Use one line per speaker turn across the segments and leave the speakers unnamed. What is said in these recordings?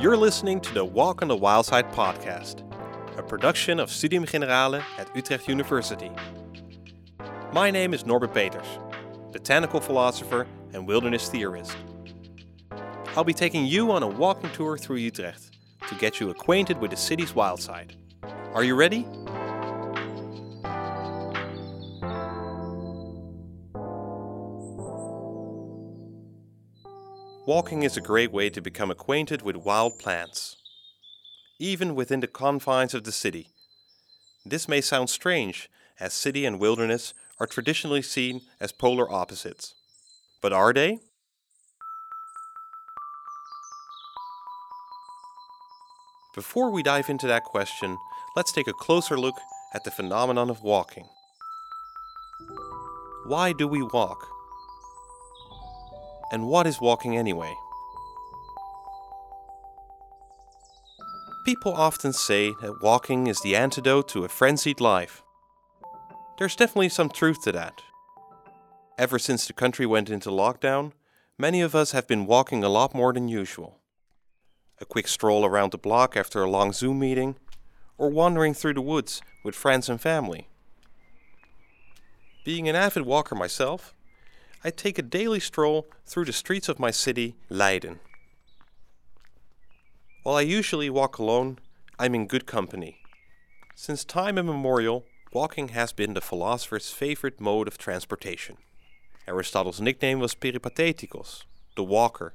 You're listening to the Walk on the Wild Side podcast, a production of Studium Generale at Utrecht University. My name is Norbert Peters, botanical philosopher and wilderness theorist. I'll be taking you on a walking tour through Utrecht to get you acquainted with the city's wild side. Are you ready? Walking is a great way to become acquainted with wild plants, even within the confines of the city. This may sound strange, as city and wilderness are traditionally seen as polar opposites. But are they? Before we dive into that question, let's take a closer look at the phenomenon of walking. Why do we walk? And what is walking anyway? People often say that walking is the antidote to a frenzied life. There's definitely some truth to that. Ever since the country went into lockdown, many of us have been walking a lot more than usual. A quick stroll around the block after a long Zoom meeting, or wandering through the woods with friends and family. Being an avid walker myself, I take a daily stroll through the streets of my city, Leiden. While I usually walk alone, I'm in good company. Since time immemorial, walking has been the philosopher's favorite mode of transportation. Aristotle's nickname was Peripatetikos, the walker.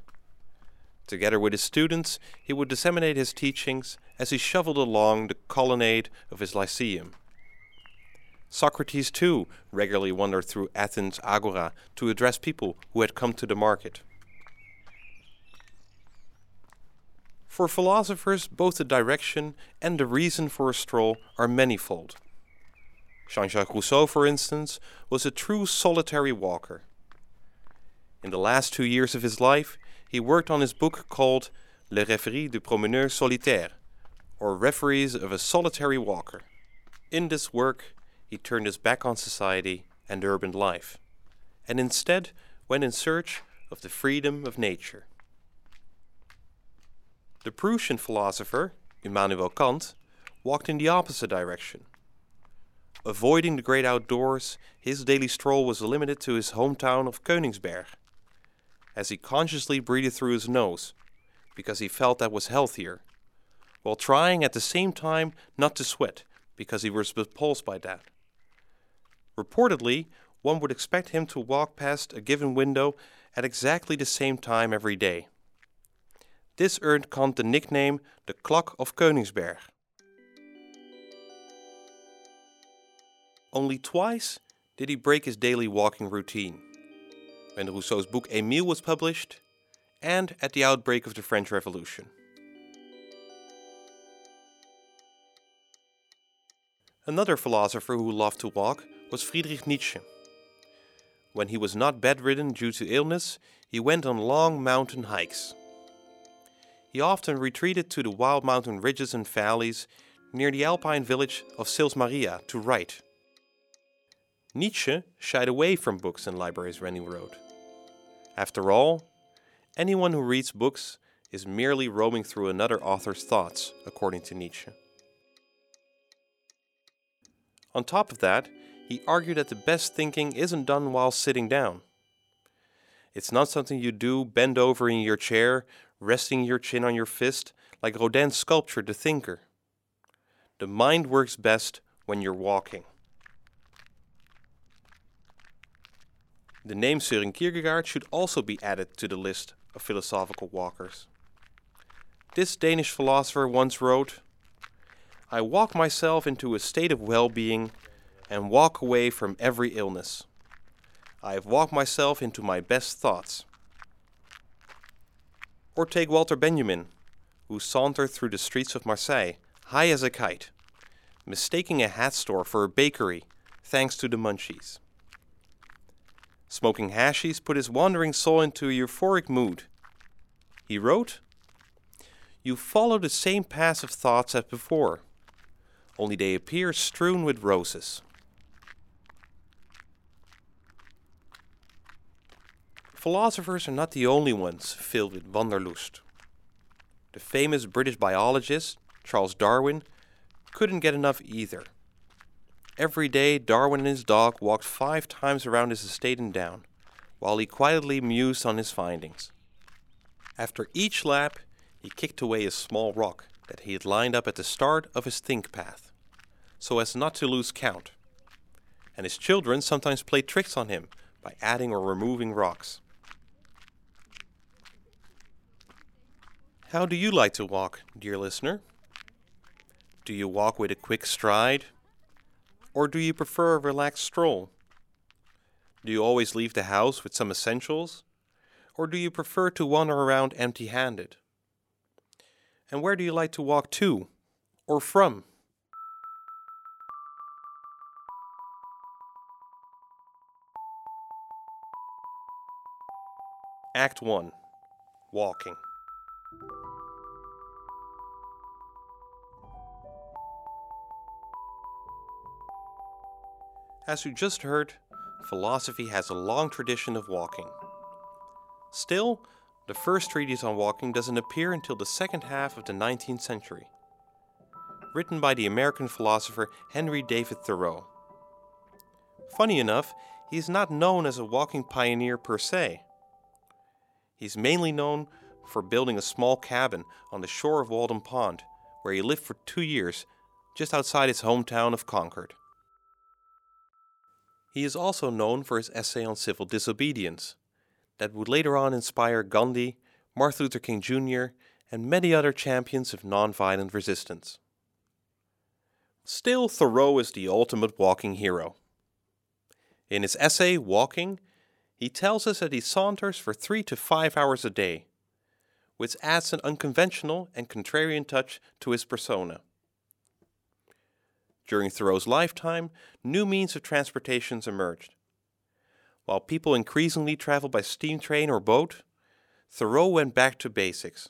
Together with his students, he would disseminate his teachings as he shuffled along the colonnade of his lyceum. Socrates, too, regularly wandered through Athens' agora to address people who had come to the market. For philosophers, both the direction and the reason for a stroll are manifold. Jean Jacques Rousseau, for instance, was a true solitary walker. In the last two years of his life, he worked on his book called Les Rêveries du Promeneur Solitaire, or Reveries of a Solitary Walker. In this work, he turned his back on society and urban life, and instead went in search of the freedom of nature. The Prussian philosopher, Immanuel Kant, walked in the opposite direction. Avoiding the great outdoors, his daily stroll was limited to his hometown of Königsberg, as he consciously breathed through his nose, because he felt that was healthier, while trying at the same time not to sweat, because he was repulsed by that. Reportedly, one would expect him to walk past a given window at exactly the same time every day. This earned Kant the nickname the Clock of Königsberg. Only twice did he break his daily walking routine when Rousseau's book Emile was published and at the outbreak of the French Revolution. Another philosopher who loved to walk was Friedrich Nietzsche. When he was not bedridden due to illness, he went on long mountain hikes. He often retreated to the wild mountain ridges and valleys near the alpine village of Sils Maria to write. Nietzsche shied away from books and libraries when he wrote. After all, anyone who reads books is merely roaming through another author's thoughts, according to Nietzsche. On top of that, he argued that the best thinking isn't done while sitting down. It's not something you do bend over in your chair, resting your chin on your fist, like Rodin's sculpture The Thinker. The mind works best when you're walking. The name Søren Kierkegaard should also be added to the list of philosophical walkers. This Danish philosopher once wrote I walk myself into a state of well being and walk away from every illness. I have walked myself into my best thoughts. Or take Walter Benjamin, who sauntered through the streets of Marseille, high as a kite, mistaking a hat store for a bakery thanks to the munchies. Smoking hashish put his wandering soul into a euphoric mood. He wrote, You follow the same path of thoughts as before, only they appear strewn with roses. Philosophers are not the only ones filled with wanderlust. the famous British biologist Charles Darwin couldn't get enough either. Every day, Darwin and his dog walked five times around his estate and down, while he quietly mused on his findings. After each lap, he kicked away a small rock that he had lined up at the start of his think path, so as not to lose count. And his children sometimes played tricks on him by adding or removing rocks. How do you like to walk, dear listener? Do you walk with a quick stride? Or do you prefer a relaxed stroll? Do you always leave the house with some essentials? Or do you prefer to wander around empty handed? And where do you like to walk to or from? Act 1 Walking. As you just heard, philosophy has a long tradition of walking. Still, the first treatise on walking doesn't appear until the second half of the 19th century, written by the American philosopher Henry David Thoreau. Funny enough, he is not known as a walking pioneer per se. He's mainly known for building a small cabin on the shore of Walden Pond, where he lived for two years, just outside his hometown of Concord. He is also known for his essay on civil disobedience, that would later on inspire Gandhi, Martin Luther King Jr., and many other champions of nonviolent resistance. Still, Thoreau is the ultimate walking hero. In his essay, Walking, he tells us that he saunters for three to five hours a day, which adds an unconventional and contrarian touch to his persona. During Thoreau's lifetime, new means of transportation emerged. While people increasingly traveled by steam train or boat, Thoreau went back to basics.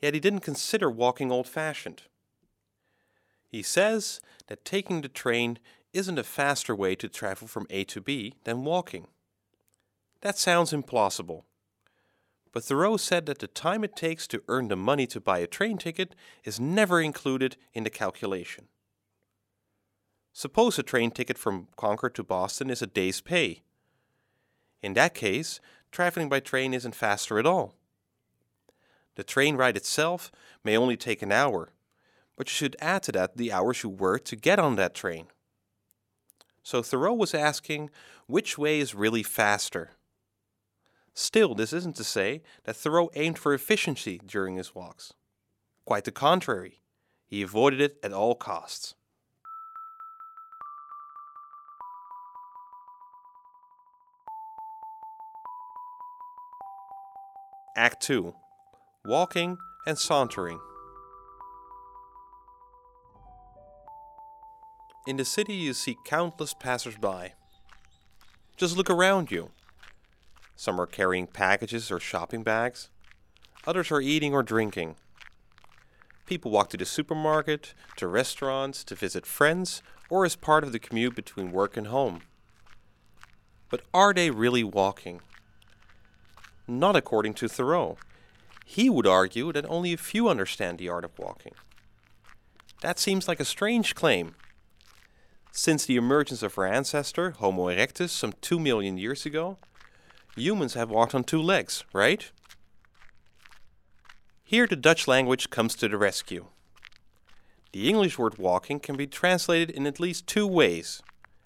Yet he didn't consider walking old fashioned. He says that taking the train isn't a faster way to travel from A to B than walking. That sounds implausible. But Thoreau said that the time it takes to earn the money to buy a train ticket is never included in the calculation. Suppose a train ticket from Concord to Boston is a day's pay. In that case, traveling by train isn't faster at all. The train ride itself may only take an hour, but you should add to that the hours you work to get on that train. So Thoreau was asking which way is really faster? Still, this isn't to say that Thoreau aimed for efficiency during his walks. Quite the contrary, he avoided it at all costs. Act 2 Walking and Sauntering. In the city, you see countless passers by. Just look around you. Some are carrying packages or shopping bags, others are eating or drinking. People walk to the supermarket, to restaurants, to visit friends, or as part of the commute between work and home. But are they really walking? Not according to Thoreau. He would argue that only a few understand the art of walking. That seems like a strange claim. Since the emergence of our ancestor, Homo erectus, some 2 million years ago, humans have walked on two legs, right? Here the Dutch language comes to the rescue. The English word walking can be translated in at least two ways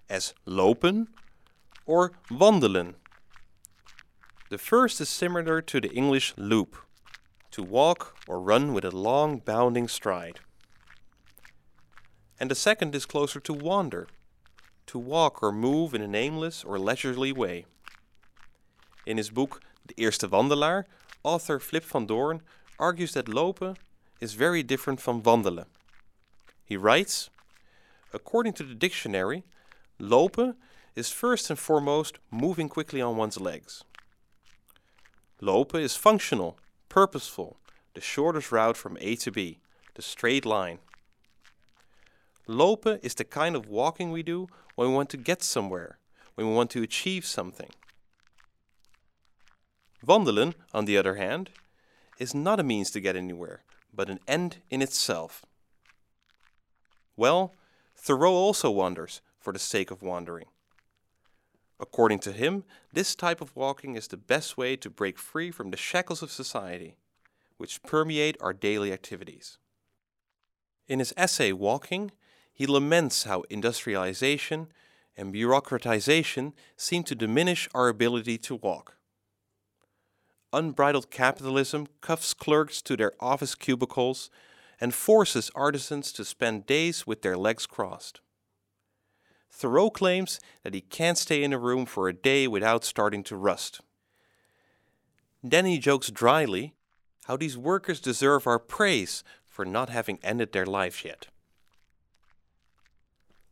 as lopen or wandelen. The first is similar to the English loop, to walk or run with a long bounding stride. And the second is closer to wander, to walk or move in an aimless or leisurely way. In his book De Eerste Wandelaar, author Flip van Doorn argues that lopen is very different from wandelen. He writes, According to the dictionary, lopen is first and foremost moving quickly on one's legs. Lopen is functional, purposeful, the shortest route from A to B, the straight line. Lopen is the kind of walking we do when we want to get somewhere, when we want to achieve something. Wandelen, on the other hand, is not a means to get anywhere, but an end in itself. Well, Thoreau also wanders for the sake of wandering. According to him, this type of walking is the best way to break free from the shackles of society, which permeate our daily activities. In his essay Walking, he laments how industrialization and bureaucratization seem to diminish our ability to walk. Unbridled capitalism cuffs clerks to their office cubicles and forces artisans to spend days with their legs crossed. Thoreau claims that he can't stay in a room for a day without starting to rust. Then he jokes dryly how these workers deserve our praise for not having ended their lives yet.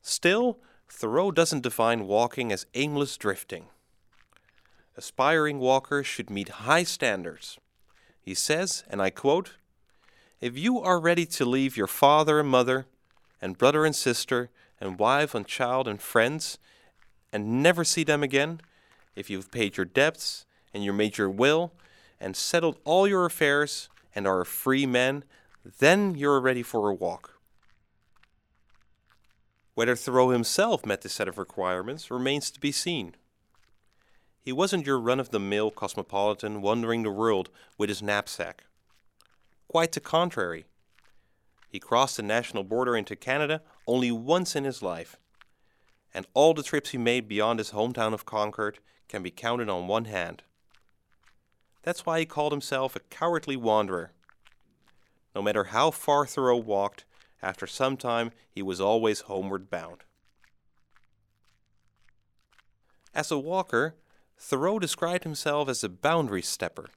Still, Thoreau doesn't define walking as aimless drifting. Aspiring walkers should meet high standards. He says, and I quote, If you are ready to leave your father and mother, and brother and sister, and wife and child and friends, and never see them again, if you've paid your debts, and you made your will, and settled all your affairs, and are a free man, then you're ready for a walk. Whether Thoreau himself met this set of requirements remains to be seen. He wasn't your run of the mill cosmopolitan wandering the world with his knapsack. Quite the contrary. He crossed the national border into Canada only once in his life, and all the trips he made beyond his hometown of Concord can be counted on one hand. That's why he called himself a cowardly wanderer. No matter how far Thoreau walked, after some time, he was always homeward bound. As a walker, Thoreau described himself as a boundary stepper.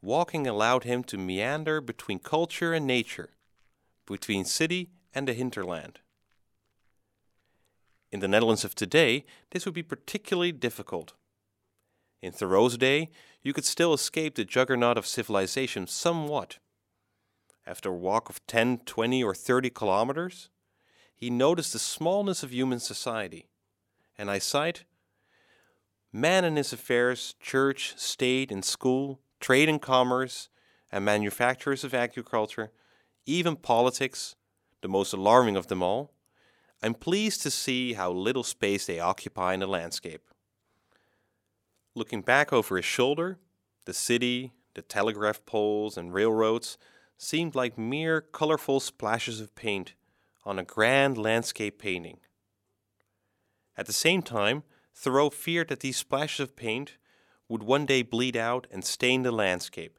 Walking allowed him to meander between culture and nature, between city and the hinterland. In the Netherlands of today, this would be particularly difficult. In Thoreau's day, you could still escape the juggernaut of civilization somewhat after a walk of 10, 20, or 30 kilometers, he noticed the smallness of human society. And I cite Man and his affairs, church, state, and school, trade and commerce, and manufacturers of agriculture, even politics, the most alarming of them all, I'm pleased to see how little space they occupy in the landscape. Looking back over his shoulder, the city, the telegraph poles, and railroads seemed like mere colorful splashes of paint on a grand landscape painting. At the same time, Thoreau feared that these splashes of paint would one day bleed out and stain the landscape.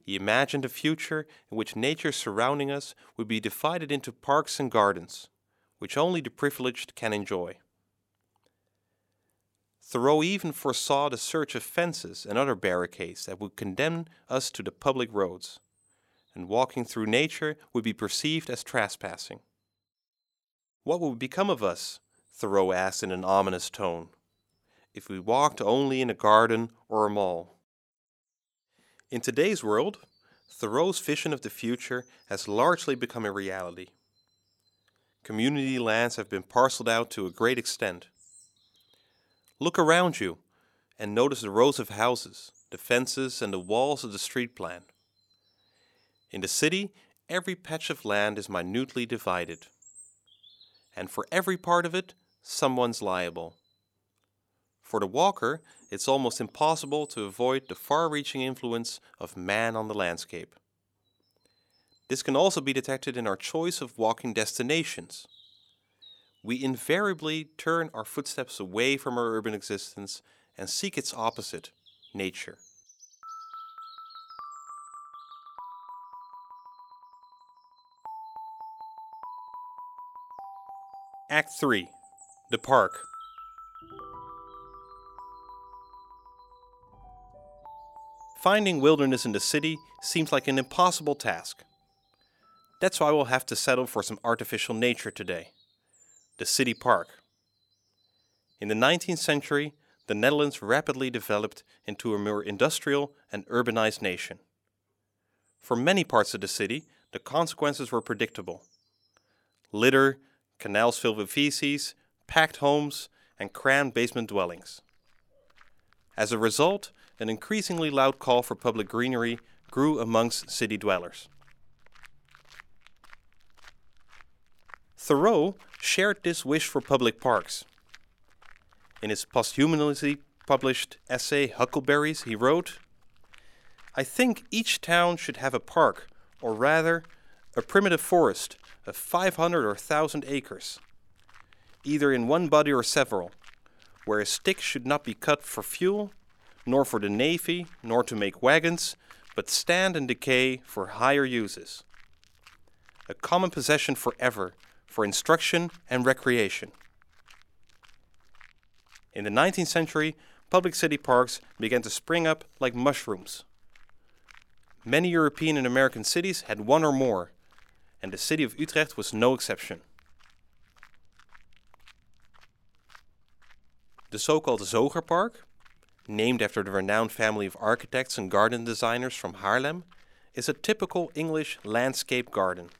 He imagined a future in which nature surrounding us would be divided into parks and gardens, which only the privileged can enjoy. Thoreau even foresaw the search of fences and other barricades that would condemn us to the public roads and walking through nature would be perceived as trespassing. What would become of us? Thoreau asked in an ominous tone, if we walked only in a garden or a mall. In today's world, Thoreau's vision of the future has largely become a reality. Community lands have been parceled out to a great extent. Look around you and notice the rows of houses, the fences, and the walls of the street plan. In the city, every patch of land is minutely divided. And for every part of it, someone's liable. For the walker, it's almost impossible to avoid the far reaching influence of man on the landscape. This can also be detected in our choice of walking destinations. We invariably turn our footsteps away from our urban existence and seek its opposite, nature. Act 3 The Park. Finding wilderness in the city seems like an impossible task. That's why we'll have to settle for some artificial nature today the city park. In the 19th century, the Netherlands rapidly developed into a more industrial and urbanized nation. For many parts of the city, the consequences were predictable. Litter, canals filled with feces, packed homes, and crammed basement dwellings. As a result, an increasingly loud call for public greenery grew amongst city dwellers. Thoreau shared this wish for public parks. In his posthumously published essay Huckleberries, he wrote, I think each town should have a park, or rather, a primitive forest of 500 or 1,000 acres, either in one body or several, where a stick should not be cut for fuel, nor for the navy, nor to make wagons, but stand and decay for higher uses. A common possession forever, for instruction and recreation. In the 19th century, public city parks began to spring up like mushrooms. Many European and American cities had one or more, and the city of Utrecht was no exception. The so called Zocherpark, named after the renowned family of architects and garden designers from Haarlem, is a typical English landscape garden.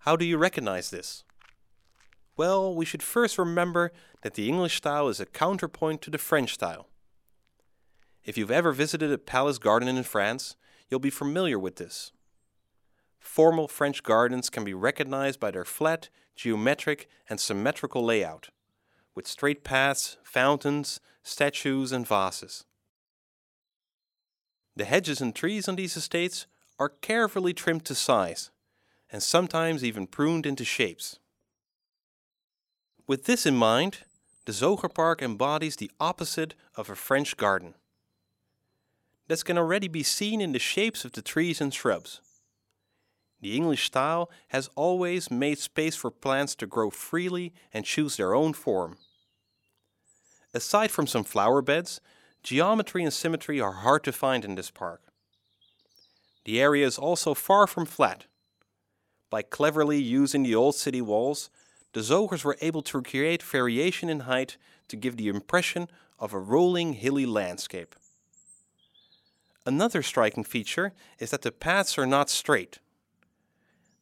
How do you recognize this? Well, we should first remember that the English style is a counterpoint to the French style. If you've ever visited a palace garden in France, you'll be familiar with this. Formal French gardens can be recognized by their flat, geometric, and symmetrical layout, with straight paths, fountains, statues, and vases. The hedges and trees on these estates are carefully trimmed to size, and sometimes even pruned into shapes. With this in mind, the Zocherpark embodies the opposite of a French garden. This can already be seen in the shapes of the trees and shrubs. The English style has always made space for plants to grow freely and choose their own form. Aside from some flower beds, geometry and symmetry are hard to find in this park. The area is also far from flat. By cleverly using the old city walls, the Zochers were able to create variation in height to give the impression of a rolling hilly landscape. Another striking feature is that the paths are not straight.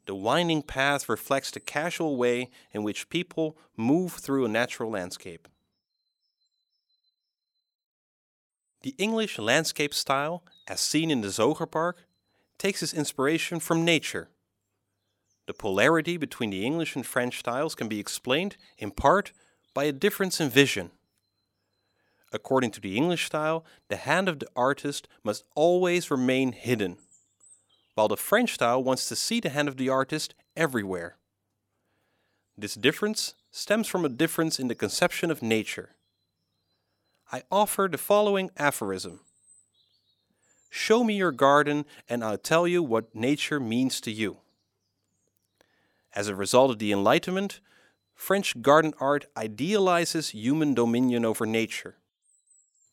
The winding path reflects the casual way in which people move through a natural landscape. The English landscape style, as seen in the Zocherpark, takes its inspiration from nature. The polarity between the English and French styles can be explained, in part, by a difference in vision. According to the English style, the hand of the artist must always remain hidden, while the French style wants to see the hand of the artist everywhere. This difference stems from a difference in the conception of nature. I offer the following aphorism Show me your garden, and I'll tell you what nature means to you. As a result of the Enlightenment, French garden art idealizes human dominion over nature.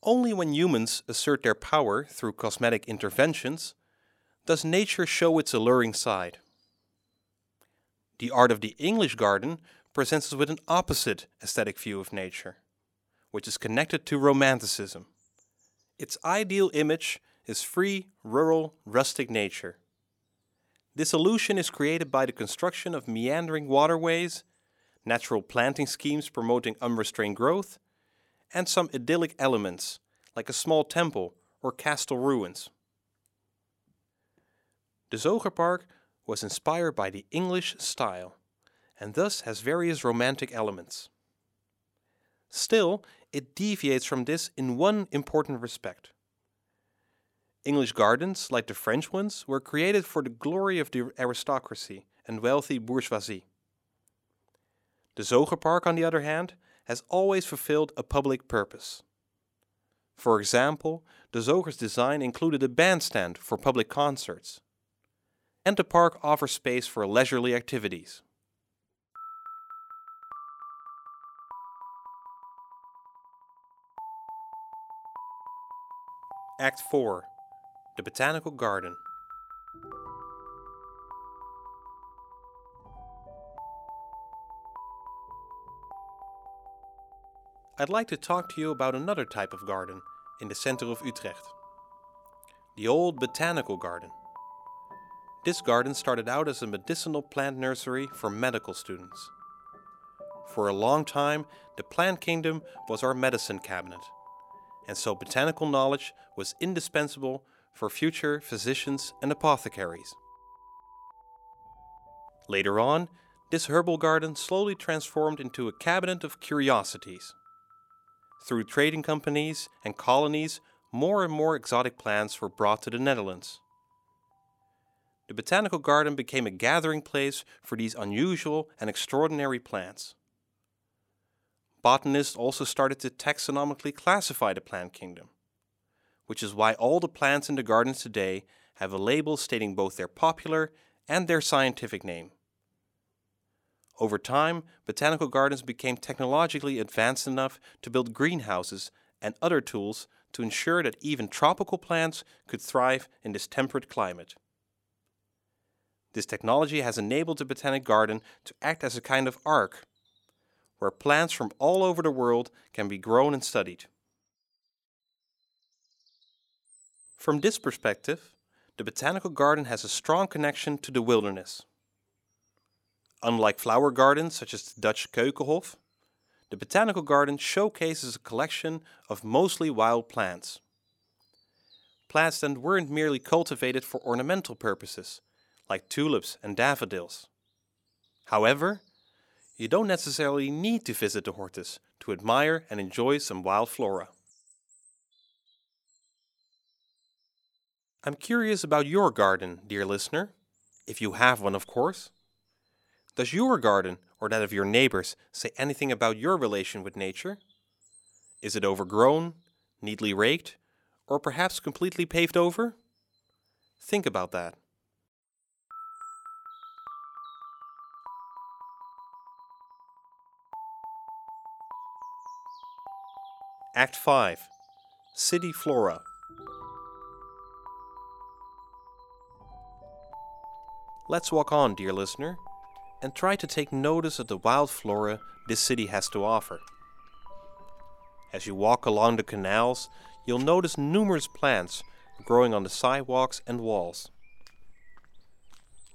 Only when humans assert their power through cosmetic interventions does nature show its alluring side. The art of the English garden presents us with an opposite aesthetic view of nature which is connected to Romanticism. Its ideal image is free, rural, rustic nature. This illusion is created by the construction of meandering waterways, natural planting schemes promoting unrestrained growth, and some idyllic elements, like a small temple or castle ruins. The Zocherpark was inspired by the English style, and thus has various romantic elements. Still, it deviates from this in one important respect. English gardens, like the French ones, were created for the glory of the aristocracy and wealthy bourgeoisie. The Zocherpark, on the other hand, has always fulfilled a public purpose. For example, the Zocher's design included a bandstand for public concerts, and the park offers space for leisurely activities. Act 4 The Botanical Garden. I'd like to talk to you about another type of garden in the center of Utrecht the old Botanical Garden. This garden started out as a medicinal plant nursery for medical students. For a long time, the plant kingdom was our medicine cabinet and so botanical knowledge was indispensable for future physicians and apothecaries. Later on, this herbal garden slowly transformed into a cabinet of curiosities. Through trading companies and colonies, more and more exotic plants were brought to the Netherlands. The botanical garden became a gathering place for these unusual and extraordinary plants. Botanists also started to taxonomically classify the plant kingdom, which is why all the plants in the gardens today have a label stating both their popular and their scientific name. Over time, botanical gardens became technologically advanced enough to build greenhouses and other tools to ensure that even tropical plants could thrive in this temperate climate. This technology has enabled the Botanic Garden to act as a kind of ark, where plants from all over the world can be grown and studied. From this perspective, the Botanical Garden has a strong connection to the wilderness. Unlike flower gardens such as the Dutch Keukenhof, the Botanical Garden showcases a collection of mostly wild plants. Plants that weren't merely cultivated for ornamental purposes, like tulips and daffodils. However, you don't necessarily need to visit the Hortus to admire and enjoy some wild flora. I'm curious about your garden, dear listener, if you have one, of course. Does your garden or that of your neighbors say anything about your relation with nature? Is it overgrown, neatly raked, or perhaps completely paved over? Think about that. Act 5 City Flora Let's walk on, dear listener, and try to take notice of the wild flora this city has to offer. As you walk along the canals, you'll notice numerous plants growing on the sidewalks and walls.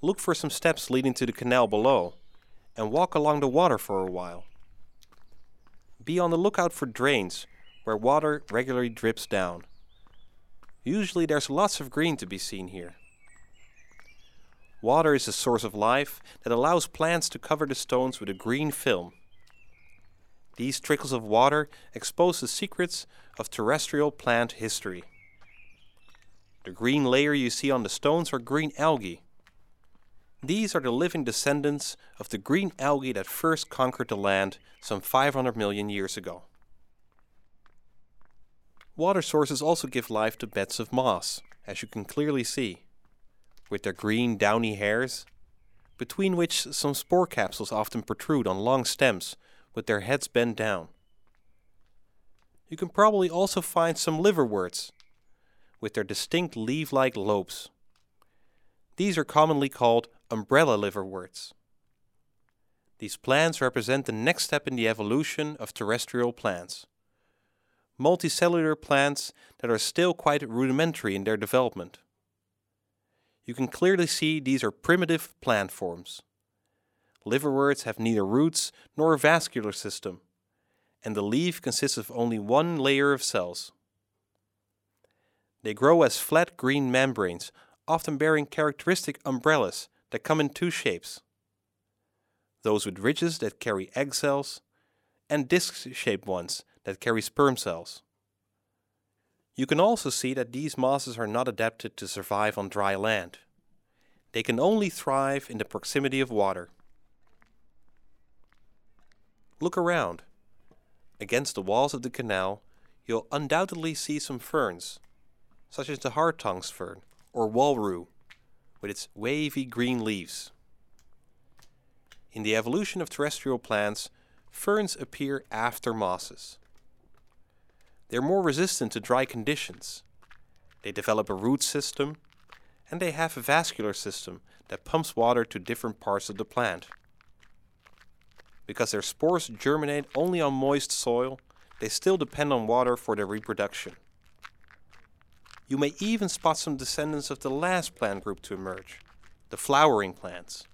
Look for some steps leading to the canal below and walk along the water for a while. Be on the lookout for drains where water regularly drips down. Usually there's lots of green to be seen here. Water is a source of life that allows plants to cover the stones with a green film. These trickles of water expose the secrets of terrestrial plant history. The green layer you see on the stones are green algae. These are the living descendants of the green algae that first conquered the land some 500 million years ago. Water sources also give life to beds of moss, as you can clearly see with their green downy hairs, between which some spore capsules often protrude on long stems with their heads bent down. You can probably also find some liverworts with their distinct leaf like lobes. These are commonly called umbrella liverworts. These plants represent the next step in the evolution of terrestrial plants. Multicellular plants that are still quite rudimentary in their development you can clearly see these are primitive plant forms. Liverworts have neither roots nor a vascular system, and the leaf consists of only one layer of cells. They grow as flat green membranes, often bearing characteristic umbrellas that come in two shapes those with ridges that carry egg cells, and disc shaped ones that carry sperm cells. You can also see that these mosses are not adapted to survive on dry land. They can only thrive in the proximity of water. Look around. Against the walls of the canal, you'll undoubtedly see some ferns, such as the hart's-tongue fern or wallrue, with its wavy green leaves. In the evolution of terrestrial plants, ferns appear after mosses. They're more resistant to dry conditions. They develop a root system, and they have a vascular system that pumps water to different parts of the plant. Because their spores germinate only on moist soil, they still depend on water for their reproduction. You may even spot some descendants of the last plant group to emerge, the flowering plants.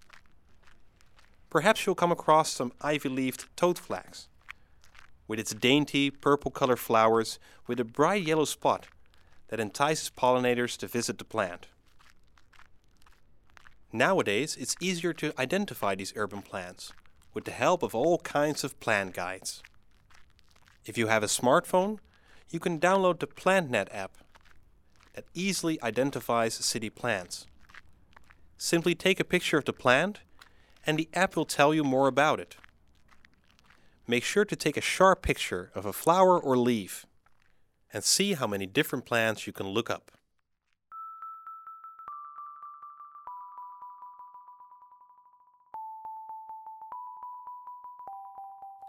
Perhaps you'll come across some ivy leaved toadflax with its dainty purple colored flowers with a bright yellow spot that entices pollinators to visit the plant. Nowadays, it's easier to identify these urban plants with the help of all kinds of plant guides. If you have a smartphone, you can download the PlantNet app that easily identifies city plants. Simply take a picture of the plant and the app will tell you more about it. Make sure to take a sharp picture of a flower or leaf and see how many different plants you can look up.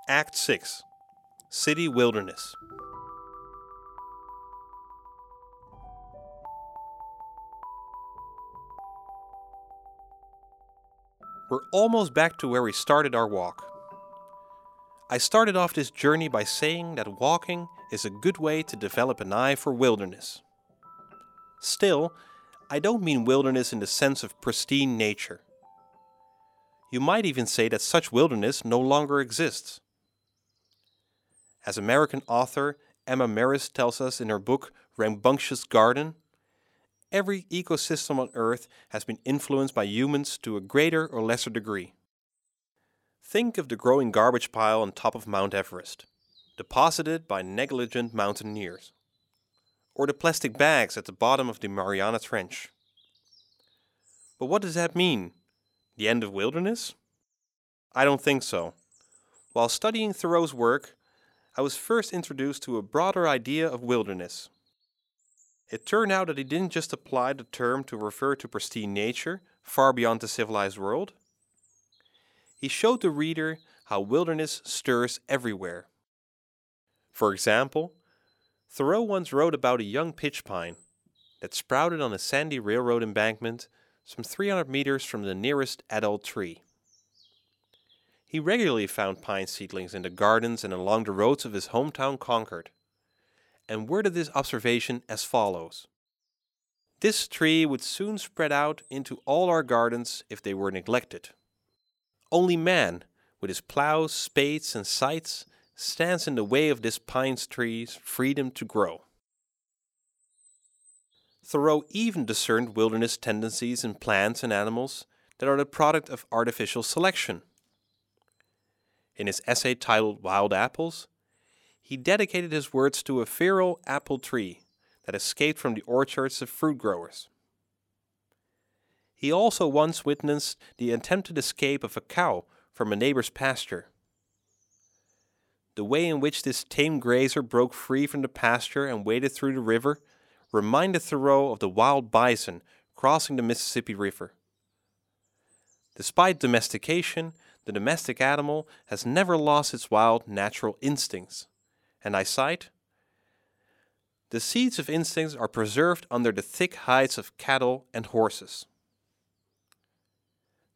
Act 6 City Wilderness We're almost back to where we started our walk. I started off this journey by saying that walking is a good way to develop an eye for wilderness. Still, I don't mean wilderness in the sense of pristine nature. You might even say that such wilderness no longer exists. As American author Emma Marris tells us in her book Rambunctious Garden, every ecosystem on Earth has been influenced by humans to a greater or lesser degree. Think of the growing garbage pile on top of Mount Everest, deposited by negligent mountaineers, or the plastic bags at the bottom of the Mariana Trench. But what does that mean? The end of wilderness? I don't think so. While studying Thoreau's work, I was first introduced to a broader idea of wilderness it turned out that he didn't just apply the term to refer to pristine nature, far beyond the civilized world. He showed the reader how wilderness stirs everywhere. For example, Thoreau once wrote about a young pitch pine that sprouted on a sandy railroad embankment some 300 meters from the nearest adult tree. He regularly found pine seedlings in the gardens and along the roads of his hometown Concord and worded this observation as follows This tree would soon spread out into all our gardens if they were neglected. Only man, with his plows, spades, and scythes, stands in the way of this pine tree's freedom to grow. Thoreau even discerned wilderness tendencies in plants and animals that are the product of artificial selection. In his essay titled Wild Apples, he dedicated his words to a feral apple tree that escaped from the orchards of fruit growers. He also once witnessed the attempted escape of a cow from a neighbor's pasture. The way in which this tame grazer broke free from the pasture and waded through the river reminded Thoreau of the wild bison crossing the Mississippi River. Despite domestication, the domestic animal has never lost its wild natural instincts and I cite The seeds of instincts are preserved under the thick hides of cattle and horses.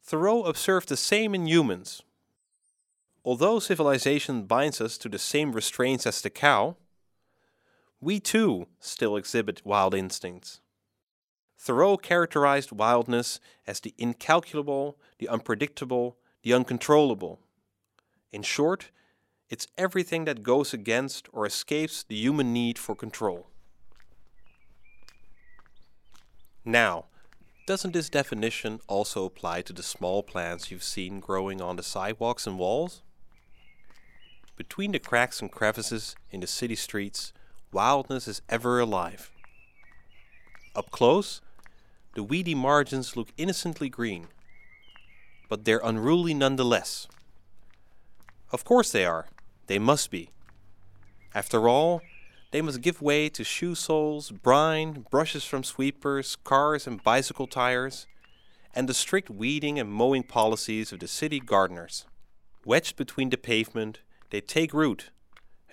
Thoreau observed the same in humans. Although civilization binds us to the same restraints as the cow, we too still exhibit wild instincts. Thoreau characterized wildness as the incalculable, the unpredictable, the uncontrollable. In short, it's everything that goes against or escapes the human need for control. Now, doesn't this definition also apply to the small plants you've seen growing on the sidewalks and walls? Between the cracks and crevices in the city streets, wildness is ever alive. Up close, the weedy margins look innocently green, but they're unruly nonetheless. Of course they are. They must be. After all, they must give way to shoe soles, brine, brushes from sweepers, cars and bicycle tires, and the strict weeding and mowing policies of the city gardeners. Wedged between the pavement, they take root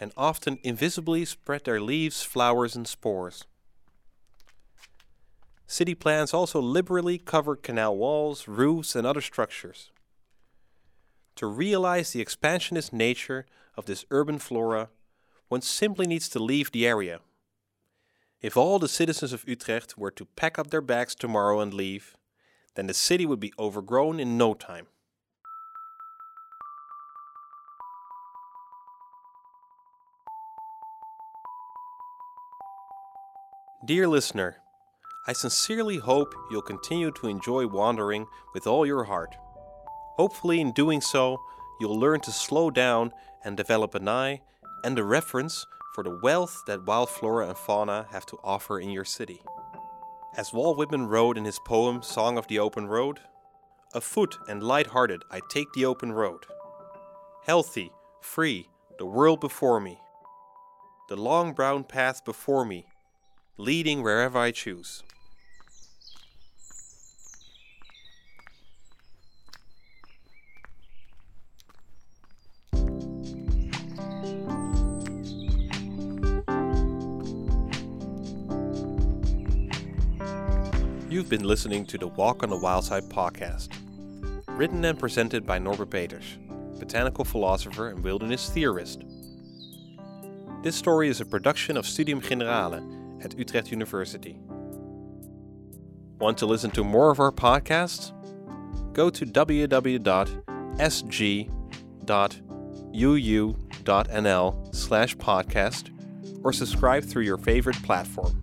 and often invisibly spread their leaves, flowers, and spores. City plants also liberally cover canal walls, roofs, and other structures. To realize the expansionist nature of this urban flora, one simply needs to leave the area. If all the citizens of Utrecht were to pack up their bags tomorrow and leave, then the city would be overgrown in no time. Dear listener, I sincerely hope you'll continue to enjoy wandering with all your heart. Hopefully, in doing so, you'll learn to slow down and develop an eye and a reference for the wealth that wild flora and fauna have to offer in your city. As Walt Whitman wrote in his poem Song of the Open Road, afoot and light-hearted I take the open road. Healthy, free, the world before me. The long brown path before me, leading wherever I choose. Been listening to the Walk on the Wild Side podcast, written and presented by Norbert Peters, botanical philosopher and wilderness theorist. This story is a production of Studium Generale at Utrecht University. Want to listen to more of our podcasts? Go to www.sg.uu.nl slash podcast or subscribe through your favorite platform.